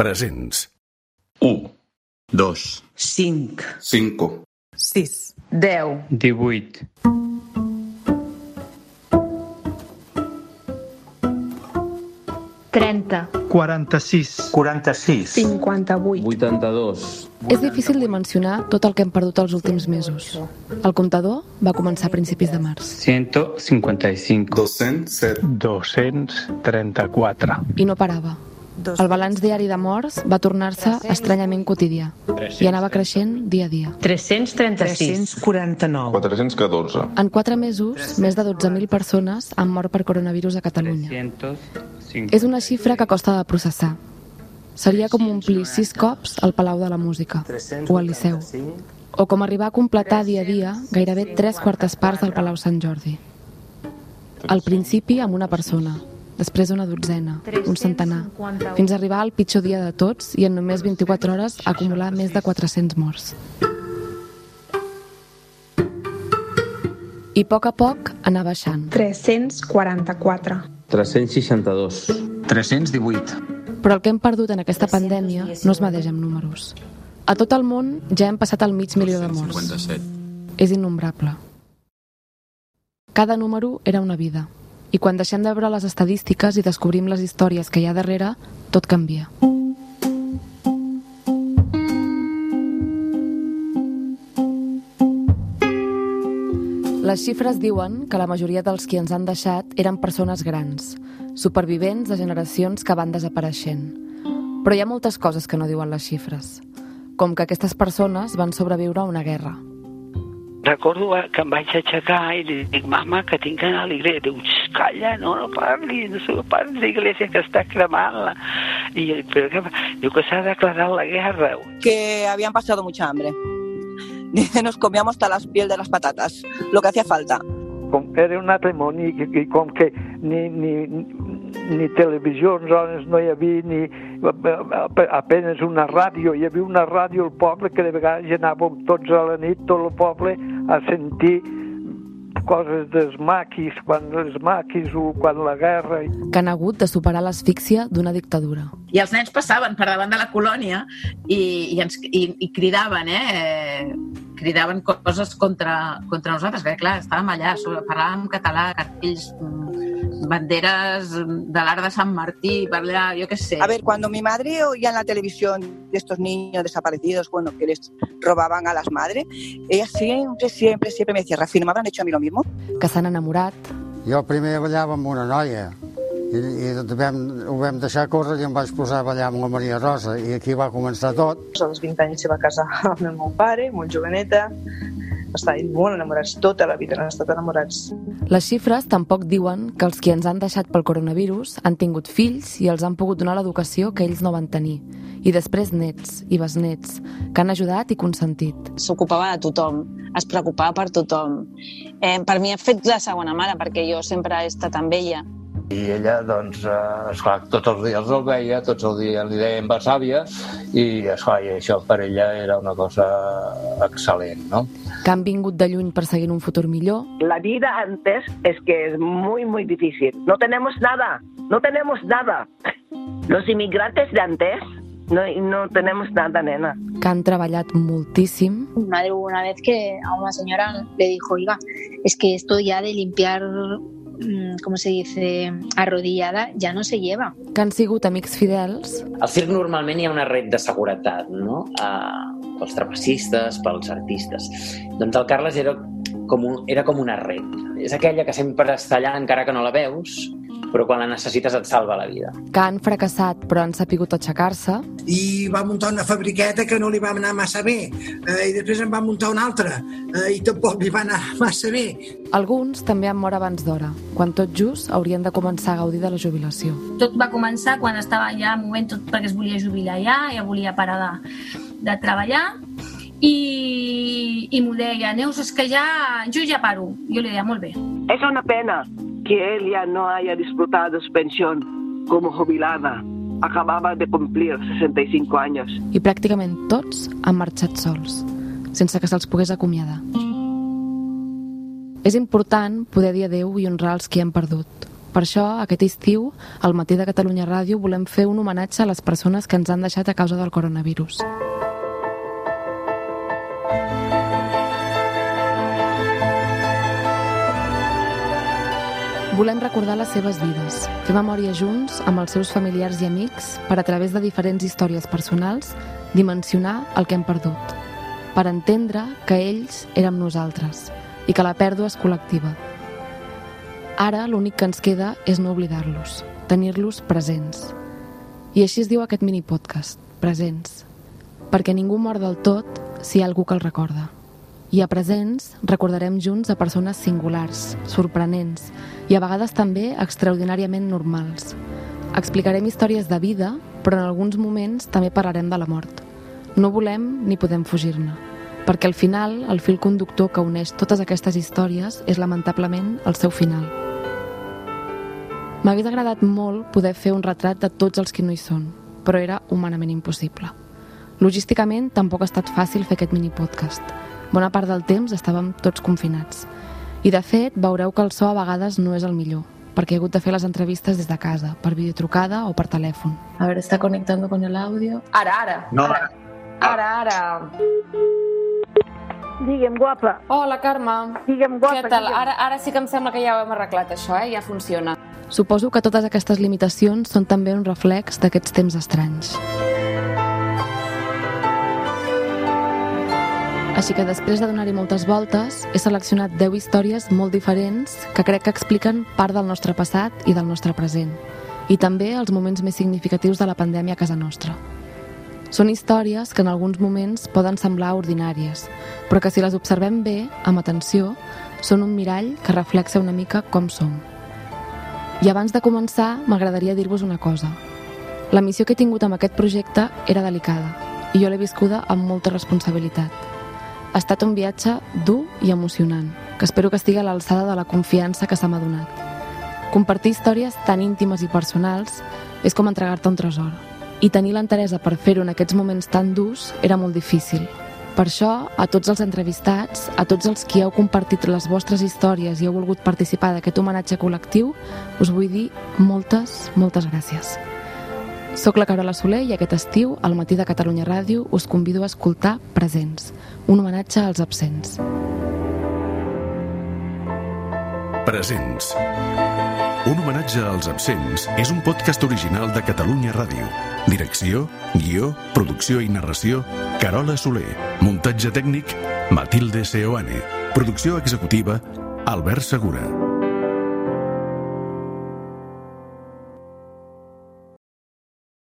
presents. 1, 2, 5, 5, 6, 10, 18, 30, 46, 46, 58, 82, És difícil dimensionar tot el que hem perdut els últims mesos. El comptador va començar a principis de març. 155, 207, 234, i no parava. El balanç diari de morts va tornar-se estranyament quotidià i anava creixent dia a dia. 336, 349, 414, En quatre mesos, més de 12.000 persones han mort per coronavirus a Catalunya. 305, És una xifra que costa de processar. Seria com omplir sis cops el Palau de la Música o el Liceu, o com arribar a completar dia a dia gairebé tres quartes parts del Palau Sant Jordi. Al principi amb una persona, després una dotzena, un centenar, fins a arribar al pitjor dia de tots i en només 24 hores acumular més de 400 morts. I a poc a poc anar baixant. 344, 362, 318, Però el que hem perdut en aquesta pandèmia no es medeix amb números. A tot el món ja hem passat el mig milió de morts. 57, És innombrable. Cada número era una vida. I quan deixem de veure les estadístiques i descobrim les històries que hi ha darrere, tot canvia. Les xifres diuen que la majoria dels qui ens han deixat eren persones grans, supervivents de generacions que van desapareixent. Però hi ha moltes coses que no diuen les xifres, com que aquestes persones van sobreviure a una guerra. Recordo que em vaig aixecar i li dic, mama, que tinc que anar a l'església. Diu, "Xx, calla, no, no parlis, no parlis l'església que està cremant-la. I jo però fa?" Diu que s'ha declarat la guerra. que habían pasado mucha hambre. Dice, nos comíamos hasta las piel de las patatas, lo que hacía falta. Com era un altre món i, i com que ni, ni, ni televisió aleshores no hi havia ni apenas una ràdio, hi havia una ràdio al poble que de vegades anàvem tots a la nit, tot el poble, a sentir coses dels maquis, quan els maquis o quan la guerra. que han hagut de superar l'asfíxia d'una dictadura. i els nens passaven per davant de la colònia i, i, ens, i, i cridaven, eh? cridaven coses contra, contra nosaltres, que clar, estàvem allà, sobre- parlàvem català, cartells, mm, banderes de l'art de Sant Martí, per allà, jo què sé. A ver, cuando mi madre oía en la televisión de estos niños desaparecidos, bueno, que les robaban a las madres, ella siempre, siempre, siempre me decía, Rafi, ¿no me habrán hecho a mí lo mismo? que s'han enamorat, Jo primer ballava amb una noia i, i vam, ho vam deixar córrer i em vaig posar a ballar amb la Maria Rosa i aquí va començar tot. Als 20 anys se va casar amb el meu pare, molt joveneta, estaven molt enamorats, tota la vida han estat enamorats. Les xifres tampoc diuen que els qui ens han deixat pel coronavirus han tingut fills i els han pogut donar l'educació que ells no van tenir. I després nets i besnets, que han ajudat i consentit. s'ocupava de tothom, es preocupava per tothom. Eh, per mi ha fet la segona mare, perquè jo sempre he estat amb ella. I ella, doncs, eh, esclar, tots els dies el veia, tots els dies li deien besàvia, i, esclar, i això per ella era una cosa excel·lent, no? Que han vingut de lluny perseguint un futur millor, La vida antes es que es muy, muy difícil. No tenemos nada, no tenemos nada. Los inmigrantes de antes no, no tenemos nada, nena. que han treballat moltíssim, Mi madre una vez que a una señora le dijo, oiga, es que esto ya de limpiar, mm, ¿cómo se dice?, arrodillada, ya no se lleva. que han sigut amics fidels, Al circ normalment hi ha una red de seguretat, no? Uh, pels trapecistes, pels artistes. Doncs el Carles era com, un, era com una red. És aquella que sempre està allà encara que no la veus, però quan la necessites et salva la vida. que han fracassat però han sapigut aixecar-se, i va muntar una fabriqueta que no li va anar massa bé eh, i després en va muntar una altra eh, i tampoc li va anar massa bé alguns també han mort abans d'hora, quan tot just haurien de començar a gaudir de la jubilació. Tot va començar quan estava ja movent tot perquè es volia jubilar ja, ja volia parar de, de treballar i, i m'ho deia, Neus, és que ja, jo ja paro. Jo li deia, molt bé. Es una pena que él ya no haya disfrutado su pensión como jubilada. Acababa de cumplir 65 años. I pràcticament tots han marxat sols, sense que se'ls pogués acomiadar. És important poder dir adeu i honrar els que han perdut, Per això, aquest estiu, al matí de Catalunya Ràdio, volem fer un homenatge a les persones que ens han deixat a causa del coronavirus. Volem recordar les seves vides, fer memòria junts amb els seus familiars i amics per a través de diferents històries personals dimensionar el que hem perdut, per entendre que ells érem nosaltres i que la pèrdua és col·lectiva. Ara l'únic que ens queda és no oblidar-los, tenir-los presents. I així es diu aquest mini podcast, presents, perquè ningú mor del tot si hi ha algú que el recorda. I a presents recordarem junts a persones singulars, sorprenents i a vegades també extraordinàriament normals. Explicarem històries de vida, però en alguns moments també parlarem de la mort. No volem ni podem fugir-ne, perquè al final el fil conductor que uneix totes aquestes històries és lamentablement el seu final. M'hagués agradat molt poder fer un retrat de tots els que no hi són, però era humanament impossible. Logísticament tampoc ha estat fàcil fer aquest mini podcast. Bona part del temps estàvem tots confinats. I de fet, veureu que el so a vegades no és el millor, perquè he hagut de fer les entrevistes des de casa, per videotrucada o per telèfon. A veure, està connectando con el audio. Ara, ara. No. Ara, ara. ara. Digue'm, guapa. Hola, Carme. Digue'm, guapa. Què tal? digue'm. Ara, ara sí que em sembla que ja ho hem arreglat, això, eh? Ja funciona. Suposo que totes aquestes limitacions són també un reflex d'aquests temps estranys. Així que després de donar-hi moltes voltes, he seleccionat 10 històries molt diferents que crec que expliquen part del nostre passat i del nostre present, i també els moments més significatius de la pandèmia a casa nostra. Són històries que en alguns moments poden semblar ordinàries, però que si les observem bé, amb atenció, són un mirall que reflexa una mica com som. I abans de començar, m'agradaria dir-vos una cosa. La missió que he tingut amb aquest projecte era delicada, i jo l'he viscuda amb molta responsabilitat. Ha estat un viatge dur i emocionant, que espero que estigui a l'alçada de la confiança que se m'ha donat. Compartir històries tan íntimes i personals és com entregar-te un tresor. I tenir l'enteresa per fer-ho en aquests moments tan durs era molt difícil. Per això, a tots els entrevistats, a tots els qui heu compartit les vostres històries i heu volgut participar d'aquest homenatge col·lectiu, us vull dir moltes, moltes gràcies. Soc la Carola Soler i aquest estiu, al matí de Catalunya Ràdio, us convido a escoltar Presents, un homenatge als absents. Presents. Un homenatge als absents és un podcast original de Catalunya Ràdio. Direcció, guió, producció i narració, Carola Soler. Muntatge tècnic, Matilde Seoane. Producció executiva, Albert Segura.